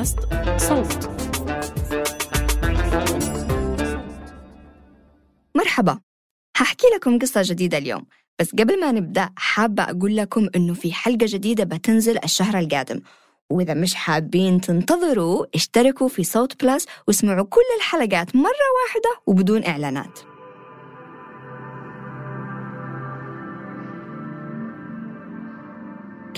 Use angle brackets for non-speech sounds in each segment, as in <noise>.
بودكاست صوت. مرحبا. هحكي لكم قصة جديدة اليوم. بس قبل ما نبدأ حابة أقول لكم إنه في حلقة جديدة بتنزل الشهر القادم. وإذا مش حابين تنتظروا اشتركوا في صوت بلس واسمعوا كل الحلقات مرة واحدة وبدون إعلانات.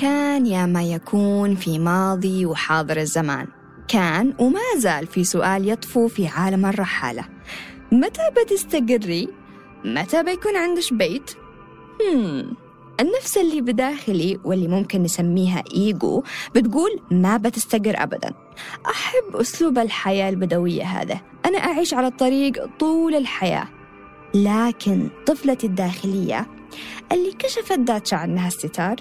كان يا ما يكون في ماضي وحاضر الزمان كان وما زال في سؤال يطفو في عالم الرحالة متى بتستقري؟ متى بيكون عندش بيت؟ هم. النفس اللي بداخلي واللي ممكن نسميها إيجو بتقول ما بتستقر أبدا أحب أسلوب الحياة البدوية هذا أنا أعيش على الطريق طول الحياة لكن طفلتي الداخلية اللي كشفت داتشا عنها الستار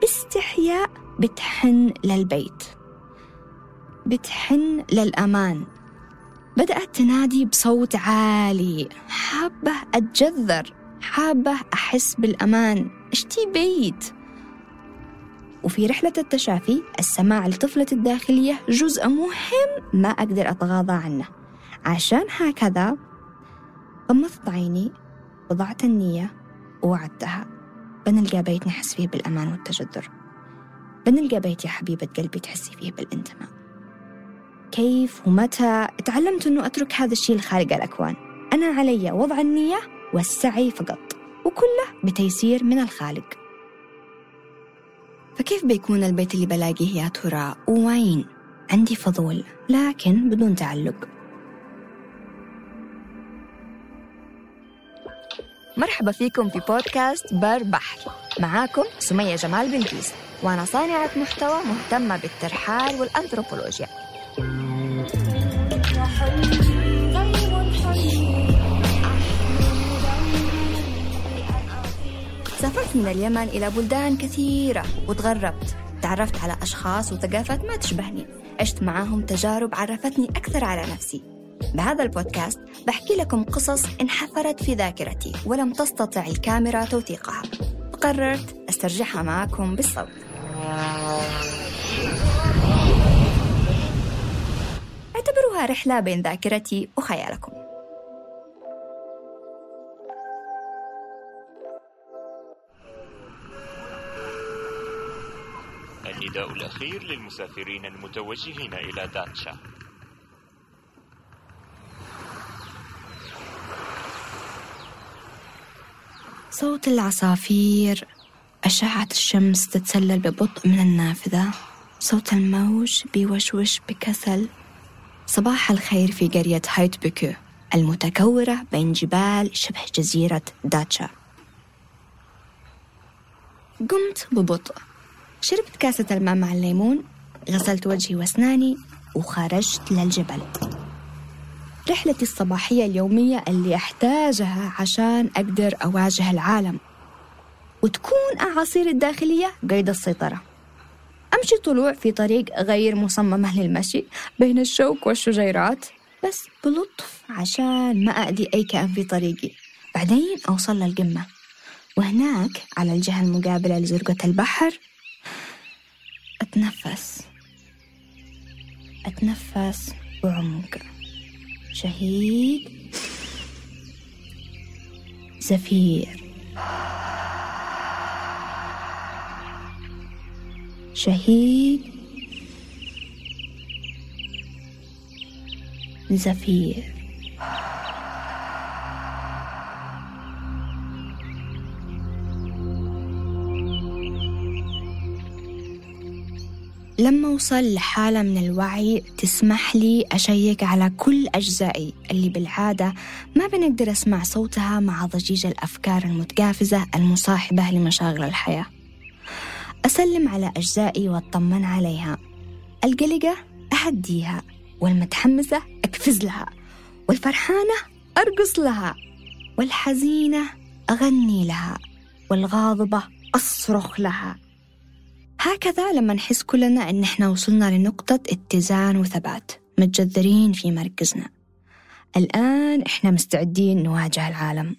باستحياء بتحن للبيت بتحن للأمان. بدأت تنادي بصوت عالي حابة أتجذر حابة أحس بالأمان. اشتي بيت؟ وفي رحلة التشافي السماع لطفلتي الداخلية جزء مهم ما أقدر أتغاضى عنه. عشان هكذا غمضت عيني وضعت النية ووعدتها. بنلقى بيت نحس فيه بالأمان والتجذر بنلقى بيت يا حبيبة قلبي تحسي فيه بالانتماء. كيف ومتى؟ تعلمت أنه أترك هذا الشيء لخالق الأكوان. أنا علي وضع النية والسعي فقط وكله بتيسير من الخالق. فكيف بيكون البيت اللي بلاقيه يا ترى؟ وين؟ عندي فضول لكن بدون تعلق. مرحبا فيكم في بودكاست بر بحر. معاكم سمية جمال بنتيس وأنا صانعة محتوى مهتمة بالترحال والأنثروبولوجيا. سافرت من اليمن إلى بلدان كثيرة وتغربت. تعرفت على أشخاص وثقافات ما تشبهني. عشت معاهم تجارب عرفتني أكثر على نفسي. بهذا البودكاست بحكي لكم قصص انحفرت في ذاكرتي ولم تستطع الكاميرا توثيقها. فقررت أسترجعها معكم بالصوت. اعتبروها رحلة بين ذاكرتي وخيالكم. النداء الأخير للمسافرين المتوجهين إلى داتشا صوت العصافير. أشعة الشمس تتسلل ببطء من النافذة. صوت الموج بيوشوش بكسل. صباح الخير في قرية هايتبكو المتكورة بين جبال شبه جزيرة داتشا. قمت ببطء. شربت كاسة الماء مع الليمون غسلت وجهي وأسناني وخرجت للجبل. رحلتي الصباحية اليومية اللي أحتاجها عشان أقدر أواجه العالم. وتكون أعاصيري الداخلية قيد السيطرة. أمشي طلوع في طريق غير مصممة للمشي بين الشوك والشجيرات بس بلطف عشان ما أأذي أي كائن في طريقي. بعدين أوصل للقمة. وهناك على الجهة المقابلة لزرقة البحر أتنفس. أتنفس بعمق. شهيد زفير. شهيد زفير. لما أوصل لحالة من الوعي تسمح لي أشيك على كل أجزائي اللي بالعادة ما بنقدر أسمع صوتها مع ضجيج الأفكار المتقافزة المصاحبة لمشاغل الحياة. أسلم على أجزائي وأطمن عليها. القلقة أهديها والمتحمسة أقفز لها والفرحانة أرقص لها والحزينة أغني لها والغاضبة أصرخ لها. هكذا لما نحس كلنا إن إحنا وصلنا لنقطة اتزان وثبات متجذرين في مركزنا. الآن إحنا مستعدين نواجه العالم.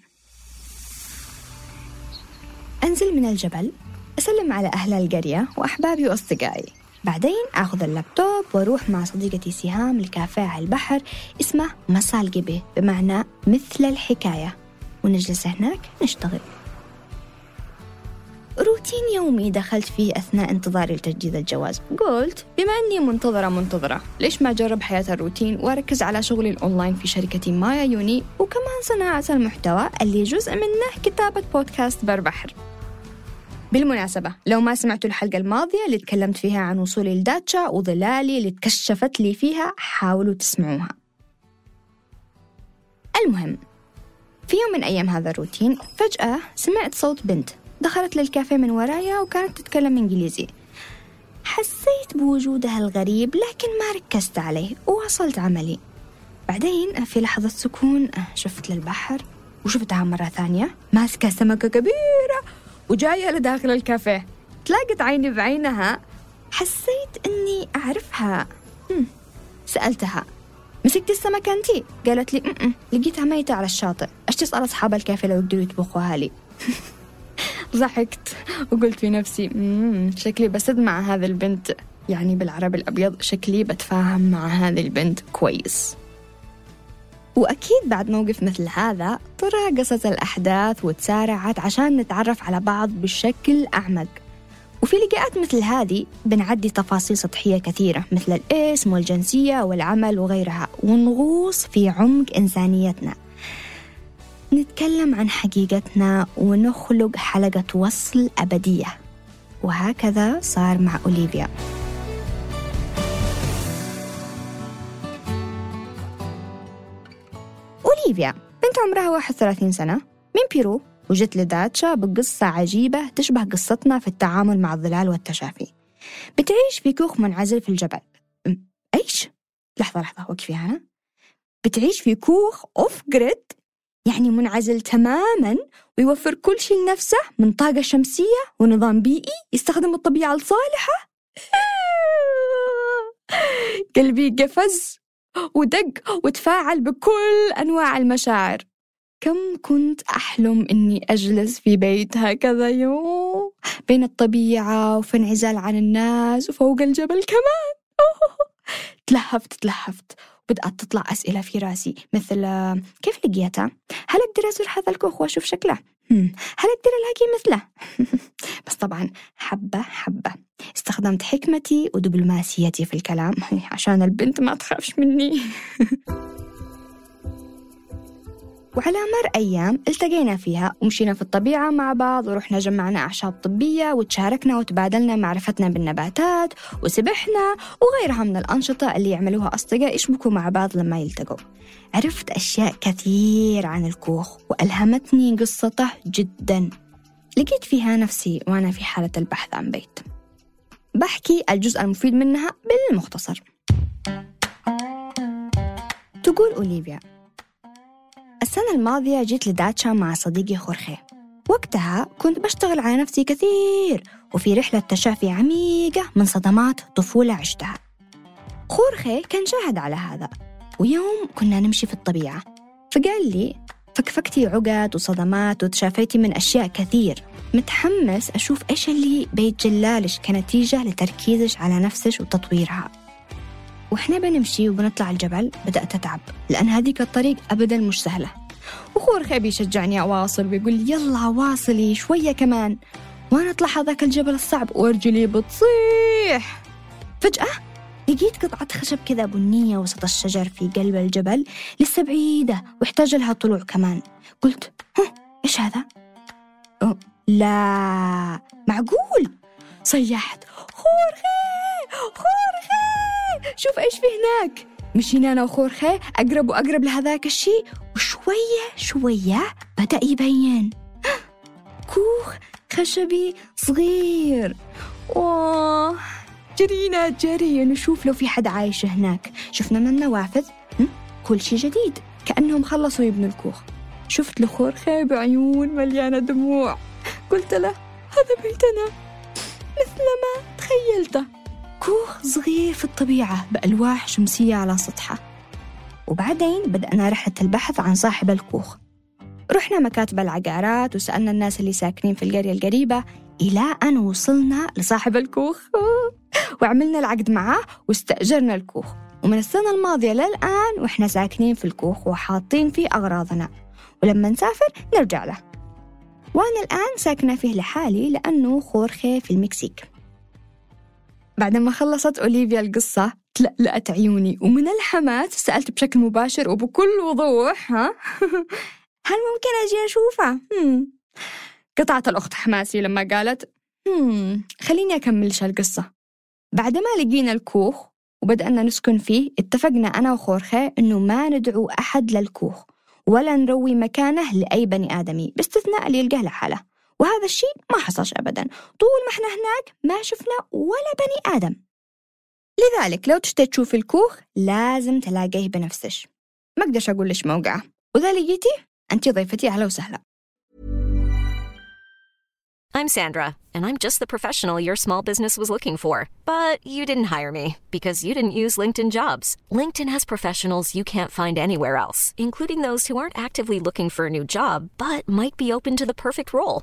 أنزل من الجبل أسلم على أهل القرية وأحبابي وأصدقائي. بعدين أخذ اللابتوب وأروح مع صديقتي سهام لكافيه على البحر اسمه مسا القبي بمعنى مثل الحكاية. ونجلس هناك نشتغل. روتين يومي. دخلت فيه أثناء انتظاري لتجديد الجواز. قلت بما أني منتظرة منتظرة ليش ما أجرب حياة الروتين وأركز على شغلي الأونلاين في شركة مايا يوني؟ وكمان صناعة المحتوى اللي جزء منه كتابة بودكاست بر بحر. بالمناسبة لو ما سمعتوا الحلقة الماضية اللي تكلمت فيها عن وصولي لداتشا وظلالي اللي تكشفت لي فيها حاولوا تسمعوها. المهم في يوم من أيام هذا الروتين فجأة سمعت صوت بنت. دخلت للكافيه من ورايا وكانت تتكلم إنجليزي. حسيت بوجودها الغريب لكن ما ركزت عليه وواصلت عملي. بعدين في لحظة سكون شفت للبحر وشفتها مرة ثانية. ماسكة سمكة كبيرة وجاية لداخل الكافيه. تلاقت عيني بعينها. حسيت إني أعرفها. هم. سألتها مسكت السمكة أنتي؟ قالت لي م-م. لقيتها ميتة على الشاطئ. أش تسأل أصحاب الكافيه لو يقدروا يطبخوها لي؟ <laughs> ضحكت وقلت في نفسي شكلي بسد مع هذه البنت. يعني بالعربي الأبيض شكلي بتفاهم مع هذه البنت كويس. وأكيد بعد موقف مثل هذا تراقصت الأحداث وتسارعت عشان نتعرف على بعض بشكل أعمق. وفي لقاءات مثل هذه بنعدي تفاصيل سطحية كثيرة مثل الاسم والجنسية والعمل وغيرها ونغوص في عمق إنسانيتنا. نتكلم عن حقيقتنا ونخلق حلقة وصل أبدية. وهكذا صار مع أوليفيا. أوليفيا بنت عمرها 31 سنة من بيرو وجت لداتشا بقصة عجيبة تشبه قصتنا في التعامل مع الظلال والتشافي. بتعيش في كوخ منعزل في الجبل. أيش؟ لحظة لحظة وقفي هنا. بتعيش في كوخ أوف جريد. يعني منعزل تماما ويوفر كل شيء لنفسه من طاقة شمسية ونظام بيئي يستخدم الطبيعة الصالحة. <laughs> قلبي قفز ودق وتفاعل بكل أنواع المشاعر. كم كنت أحلم إني أجلس في بيت هكذا يوم بين الطبيعة وفي انعزال عن الناس وفوق الجبل كمان. <laughs> تلهفت تلهفت. بدأت تطلع أسئلة في رأسي مثل كيف لقيتها؟ هل أقدر أزور هذا الكوخ وأشوف شكله؟ هل أقدر ألاقي مثله؟ <laughs> بس طبعا حبة حبة استخدمت حكمتي ودبلوماسيتي في الكلام <laughs> عشان البنت ما تخافش مني <laughs> وعلى مر أيام التقينا فيها ومشينا في الطبيعة مع بعض ورحنا جمعنا أعشاب طبية وتشاركنا وتبادلنا معرفتنا بالنباتات وسبحنا وغيرها من الأنشطة اللي يعملوها أصدقاء يشبكوا مع بعض لما يلتقوا. عرفت أشياء كثير عن الكوخ وألهمتني قصته جدا. لقيت فيها نفسي وأنا في حالة البحث عن بيت. بحكي الجزء المفيد منها بالمختصر. تقول أوليفيا السنة الماضية جيت لداتشا مع صديقي خورخي. وقتها كنت بشتغل على نفسي كثير وفي رحلة تشافي عميقة من صدمات طفولة عشتها. خورخي كان شاهد على هذا. ويوم كنا نمشي في الطبيعة. فقال لي فكفكتي عقد وصدمات وتشافيتي من أشياء كثير. متحمس أشوف إيش اللي بيتجلالش كنتيجة لتركيزش على نفسش وتطويرها. وإحنا بنمشي وبنطلع الجبل بدأت أتعب لأن هذيك الطريق أبدا مش سهلة. وخور خيبي يشجعني أواصل ويقول يلا واصلي شوية كمان. وأنا أطلع هذاك الجبل الصعب ورجلي بتصيح. فجأة لقيت قطعة خشب كذا بنية وسط الشجر في قلب الجبل لسه بعيدة ويحتاج لها طلوع كمان. قلت ها إيش هذا؟ لا معقول؟ صيحت خورخي خورخي شوف إيش في هناك. مشينا أنا وخورخي أقرب وأقرب لهذاك الشيء. وشوية شوية بدأ يبين. كوخ خشبي صغير. واه جرينا جري. نشوف لو في حد عايش هناك. شفنا من النوافذ؟ كل شيء جديد. كأنهم خلصوا يبنوا الكوخ. شفت له خورخي بعيون مليانة دموع. قلت له هذا بيتنا. مثل ما تخيلته. كوخ صغير في الطبيعة بألواح شمسية على سطحه. وبعدين بدأنا رحلة البحث عن صاحب الكوخ. رحنا مكاتب العقارات وسألنا الناس اللي ساكنين في القرية القريبة إلى أن وصلنا لصاحب الكوخ. <laughs> وعملنا العقد معاه واستأجرنا الكوخ. ومن السنة الماضية للآن وإحنا ساكنين في الكوخ وحاطين فيه أغراضنا. ولما نسافر نرجع له. وأنا الآن ساكنة فيه لحالي لأنه خورخي في المكسيك. بعد ما خلصت أوليفيا القصة تلألأت عيوني ومن الحماس سألت بشكل مباشر وبكل وضوح ها <laughs> هل ممكن أجي أشوفه؟ قطعت الأخت حماسي لما قالت هم. خليني أكملش القصة بعد ما لقينا الكوخ وبدأنا نسكن فيه اتفقنا أنا وخورخي إنه ما ندعو أحد للكوخ ولا نروي مكانه لأي بني آدمي باستثناء اللي يلقاه لحاله وهذا الشيء ما حصلش أبدا طول ما إحنا هناك ما شفنا ولا بني آدم لذلك لو تشتي تشوف الكوخ لازم تلاقيه بنفسك ما أقدرش أقول ليش موقعه وإذا لقيتي أنت ضيفتي أهلا وسهلا I'm Sandra, and I'm just the professional your small business was looking for. But you didn't hire me because you didn't use LinkedIn jobs. LinkedIn has professionals you can't find anywhere else, including those who aren't actively looking for a new job but might be open to the perfect role,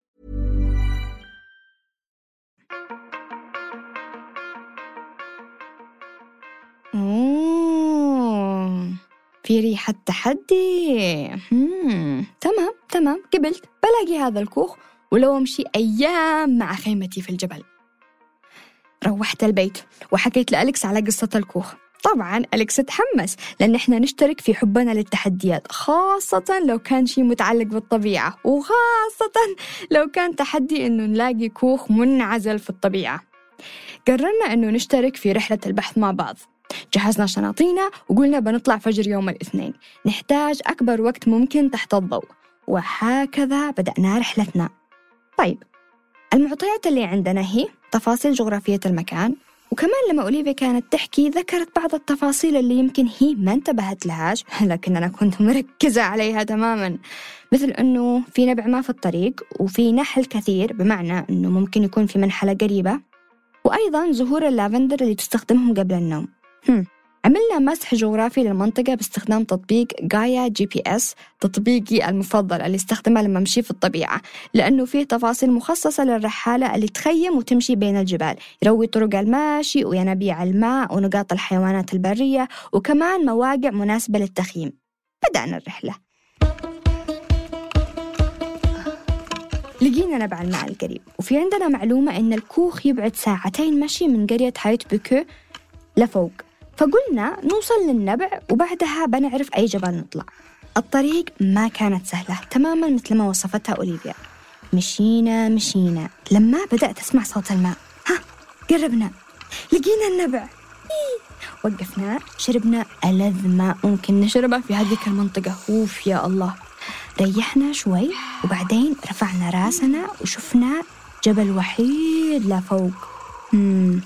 في ريحة تحدي. تمام تمام. قبلت. بلاقي هذا الكوخ ولو أمشي أيام مع خيمتي في الجبل. روحت البيت وحكيت لأليكس على قصة الكوخ. طبعا أليكس تحمس لأن إحنا نشترك في حبنا للتحديات خاصة لو كان شيء متعلق بالطبيعة وخاصة لو كان تحدي إنه نلاقي كوخ منعزل في الطبيعة. قررنا إنه نشترك في رحلة البحث مع بعض. جهزنا شناطينا وقلنا بنطلع فجر يوم الاثنين. نحتاج أكبر وقت ممكن تحت الضوء. وهكذا بدأنا رحلتنا. طيب المعطيات اللي عندنا هي تفاصيل جغرافية المكان وكمان لما أوليفيا كانت تحكي ذكرت بعض التفاصيل اللي يمكن هي ما انتبهت لهاش <laughs> لكن أنا كنت مركزة عليها تماما. مثل أنه في نبع ما في الطريق وفي نحل كثير بمعنى أنه ممكن يكون في منحلة قريبة وأيضا زهور اللافندر اللي تستخدمهم قبل النوم. عملنا مسح جغرافي للمنطقة باستخدام تطبيق Gaia GPS تطبيقي المفضل اللي استخدمه لما أمشي في الطبيعة لأنه فيه تفاصيل مخصصة للرحالة اللي تخيم وتمشي بين الجبال يوري طرق المشي وينابيع الماء ونقاط الحيوانات البرية وكمان مواقع مناسبة للتخييم. بدأنا الرحلة. لقينا نبع الماء القريب وفي عندنا معلومة إن الكوخ يبعد ساعتين مشي من قرية هايت بيكو لفوق. فقلنا نوصل للنبع وبعدها بنعرف أي جبل نطلع. الطريق ما كانت سهلة تماما مثل ما وصفتها أوليفيا. مشينا مشينا. لما بدأت أسمع صوت الماء. ها قربنا. لقينا النبع. إيه. وقفنا شربنا ألذ ماء ممكن نشربه في هذيك المنطقة. أوف يا الله. ريحنا شوي وبعدين رفعنا راسنا وشفنا جبل وحيد لا فوق. مم.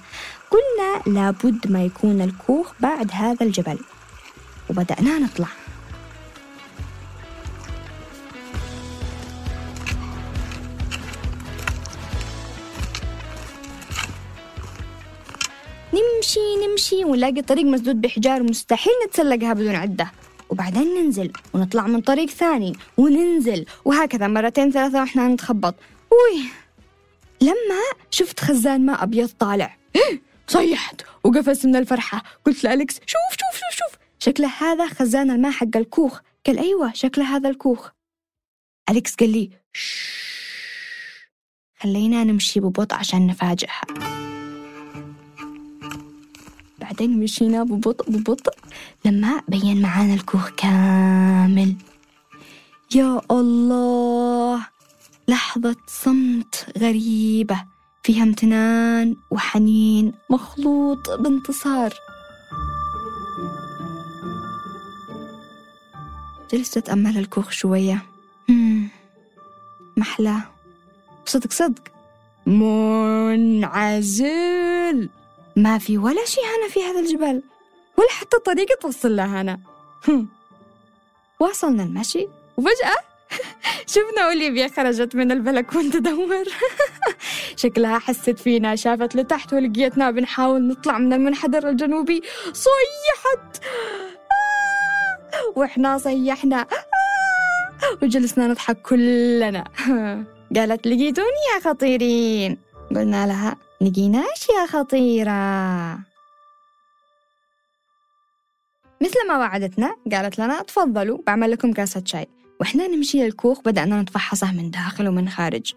قلنا لابد ما يكون الكوخ بعد هذا الجبل. وبدأنا نطلع. نمشي نمشي ونلاقي طريق مسدود بحجار مستحيل نتسلقها بدون عدة. وبعدين ننزل ونطلع من طريق ثاني وننزل. وهكذا مرتين ثلاثة وإحنا نتخبط. وي لما شفت خزان ماء أبيض طالع. <gasps> صيحت وقفزت من الفرحة. قلت لأليكس شوف شوف شوف شوف شكله هذا خزان الماء حق الكوخ. قال أيوة شكله هذا الكوخ. أليكس قال لي. خلينا نمشي ببطء عشان نفاجئها. بعدين مشينا ببطء ببطء لما بين معانا الكوخ كامل. يا الله لحظة صمت غريبة. فيها امتنان وحنين مخلوط بانتصار. جلست أتأمل الكوخ شوية. مم، محلاه صدق صدق. منعزل. ما في ولا شيء هنا في هذا الجبل ولا حتى طريقة توصل له هنا. هم. واصلنا المشي وفجأة <laughs> شفنا أوليفيا خرجت من البلكونة تدور <laughs> شكلها حست فينا شافت لتحت ولقيتنا بنحاول نطلع من المنحدر الجنوبي. صيحت! <laughs> وإحنا صيحنا! وجلسنا نضحك كلنا. قالت لقيتوني يا خطيرين. قلنا لها لقيناش يا خطيرة. مثل ما وعدتنا قالت لنا تفضلوا بعمل لكم كاسة شاي. وإحنا نمشي للكوخ بدأنا نتفحصه من داخل ومن خارج.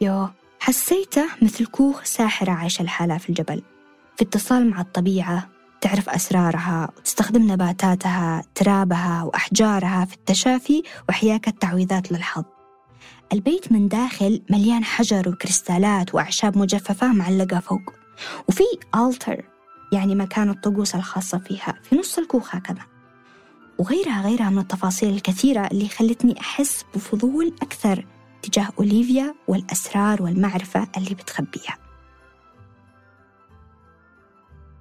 يو حسيته مثل كوخ ساحرة عايشة لحالها في الجبل. في اتصال مع الطبيعة تعرف أسرارها وتستخدم نباتاتها ترابها وأحجارها في التشافي وحياك التعويذات للحظ. البيت من داخل مليان حجر وكريستالات وأعشاب مجففة معلقة فوق. وفي ألتر يعني مكان الطقوس الخاصة فيها في نص الكوخ هكذا. وغيرها غيرها من التفاصيل الكثيرة اللي خلتني أحس بفضول أكثر تجاه أوليفيا والأسرار والمعرفة اللي بتخبيها.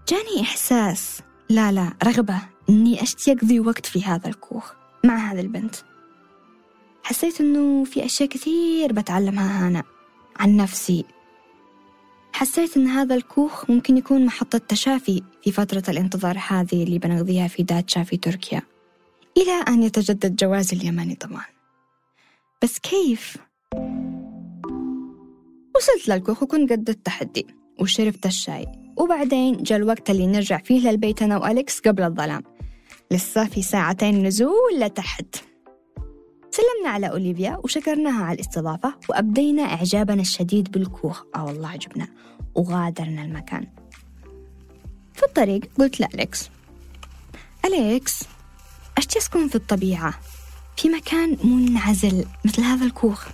جاني إحساس لا لا رغبة إني أشتي أقضي وقت في هذا الكوخ مع هذه البنت. حسيت إنه في أشياء كثير بتعلمها هنا عن نفسي. حسيت إن هذا الكوخ ممكن يكون محطة تشافي في فترة الانتظار هذه اللي بنقضيها في داتشا في تركيا. إلى أن يتجدد جوازي اليمني طبعا. بس كيف؟ وصلت للكوخ وكنت قد التحدي وشربت الشاي وبعدين جاء الوقت اللي نرجع فيه للبيت أنا وأليكس قبل الظلام. لسه في ساعتين نزول لتحت. سلمنا على أوليفيا وشكرناها على الاستضافة وأبدينا إعجابنا الشديد بالكوخ. آه والله عجبنا. وغادرنا المكان. في الطريق قلت لأليكس أليكس؟ أشتي أسكن في الطبيعة. في مكان منعزل مثل هذا الكوخ.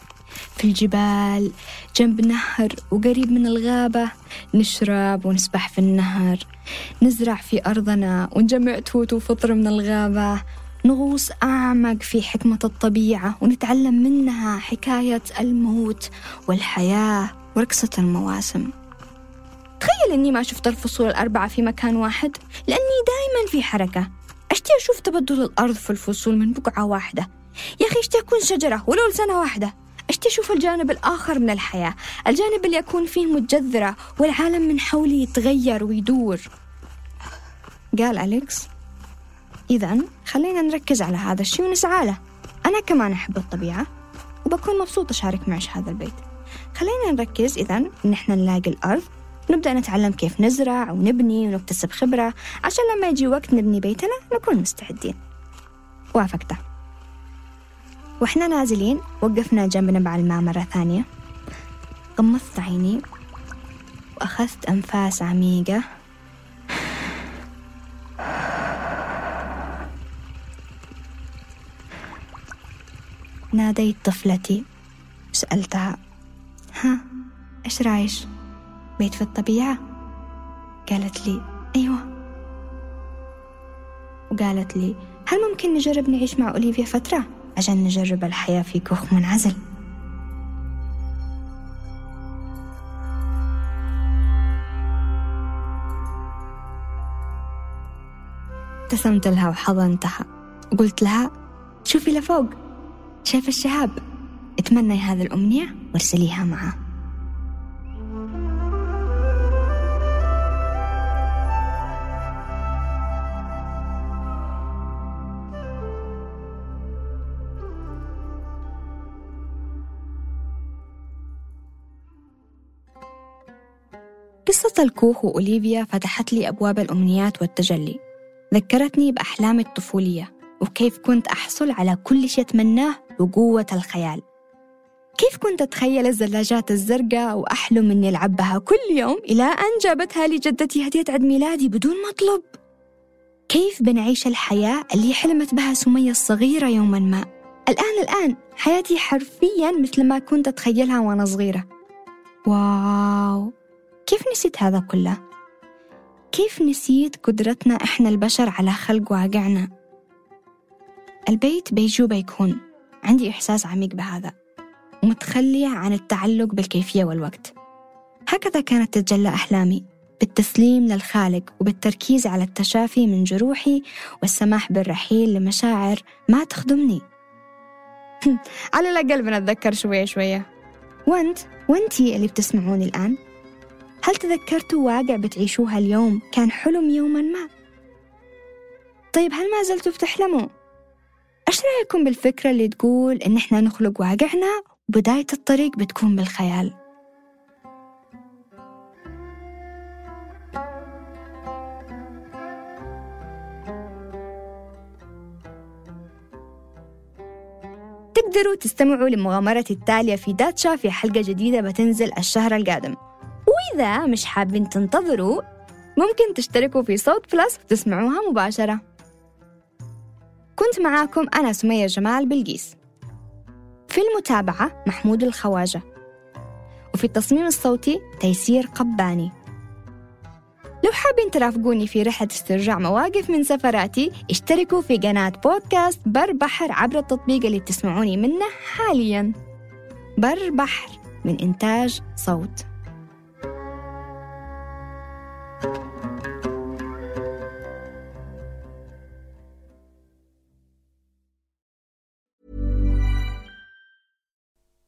في الجبال جنب نهر وقريب من الغابة نشرب ونسبح في النهر. نزرع في أرضنا ونجمع توت وفطر من الغابة. نغوص أعمق في حكمة الطبيعة ونتعلم منها حكاية الموت والحياة ورقصة المواسم. تخيل إني ما شفت الفصول الأربعة في مكان واحد لأني دايما في حركة. أشتي أشوف تبدل الأرض في الفصول من بقعة واحدة؟ يا أخي أشتي أكون شجرة ولو لسنة واحدة؟ أشتي أشوف الجانب الآخر من الحياة؟ الجانب اللي أكون فيه متجذرة والعالم من حولي يتغير ويدور. قال أليكس إذا خلينا نركز على هذا الشيء ونسعى له. أنا كمان أحب الطبيعة وبكون مبسوطة أشارك معش هذا البيت. خلينا نركز إذا إن إحنا نلاقي الأرض ونبدأ نتعلم كيف نزرع ونبني ونكتسب خبرة. عشان لما يجي وقت نبني بيتنا نكون مستعدين. وافقته وإحنا نازلين وقفنا جنب نبع الماء مرة ثانية. غمضت عيني. وأخذت أنفاس عميقة. ناديت طفلتي. وسألتها ها إيش رايش؟ بيت في الطبيعة؟ قالت لي أيوة. وقالت لي هل ممكن نجرب نعيش مع أوليفيا فترة؟ عشان نجرب الحياة في كوخ منعزل؟ ابتسمت لها وحضنتها وقلت لها شوفي لفوق. شايف الشهاب. اتمني هذه الأمنية وارسليها معه. الكوخ وأوليفيا فتحت لي أبواب الأمنيات والتجلي. ذكرتني بأحلامي الطفولية وكيف كنت أحصل على كل شيء أتمناه بقوة الخيال. كيف كنت أتخيل الزلاجات الزرقاء وأحلم إني ألعب بها كل يوم إلى أن جابتها لي جدتي هدية عيد ميلادي بدون مطلب؟ كيف بنعيش الحياة اللي حلمت بها سمية الصغيرة يوما ما؟ الآن الآن حياتي حرفيا مثل ما كنت أتخيلها وأنا صغيرة. واو! كيف نسيت هذا كله؟ كيف نسيت قدرتنا إحنا البشر على خلق واقعنا؟ البيت بيجي وبيكون. عندي إحساس عميق بهذا. ومتخلية عن التعلق بالكيفية والوقت. هكذا كانت تتجلى أحلامي. بالتسليم للخالق وبالتركيز على التشافي من جروحي والسماح بالرحيل لمشاعر ما تخدمني. <laughs> على الأقل بنتذكر شوية شوية. وأنت؟ وانتي اللي بتسمعوني الآن؟ هل تذكرتوا واقع بتعيشوها اليوم كان حلم يوما ما؟ طيب هل ما زلتوا بتحلموا؟ إيش رأيكم بالفكرة اللي تقول إن إحنا نخلق واقعنا وبداية الطريق بتكون بالخيال؟ تقدروا تستمعوا لمغامرتي التالية في داتشا في حلقة جديدة بتنزل الشهر القادم وإذا مش حابين تنتظروا ممكن تشتركوا في صوت بلس وتسمعوها مباشرة. كنت معاكم أنا سمية جمال بلقيس. في المتابعة محمود الخواجة. وفي التصميم الصوتي تيسير قباني. لو حابين ترافقوني في رحلة استرجاع مواقف من سفراتي اشتركوا في قناة بودكاست بر بحر عبر التطبيق اللي تسمعوني منه حاليا. بر بحر من إنتاج صوت.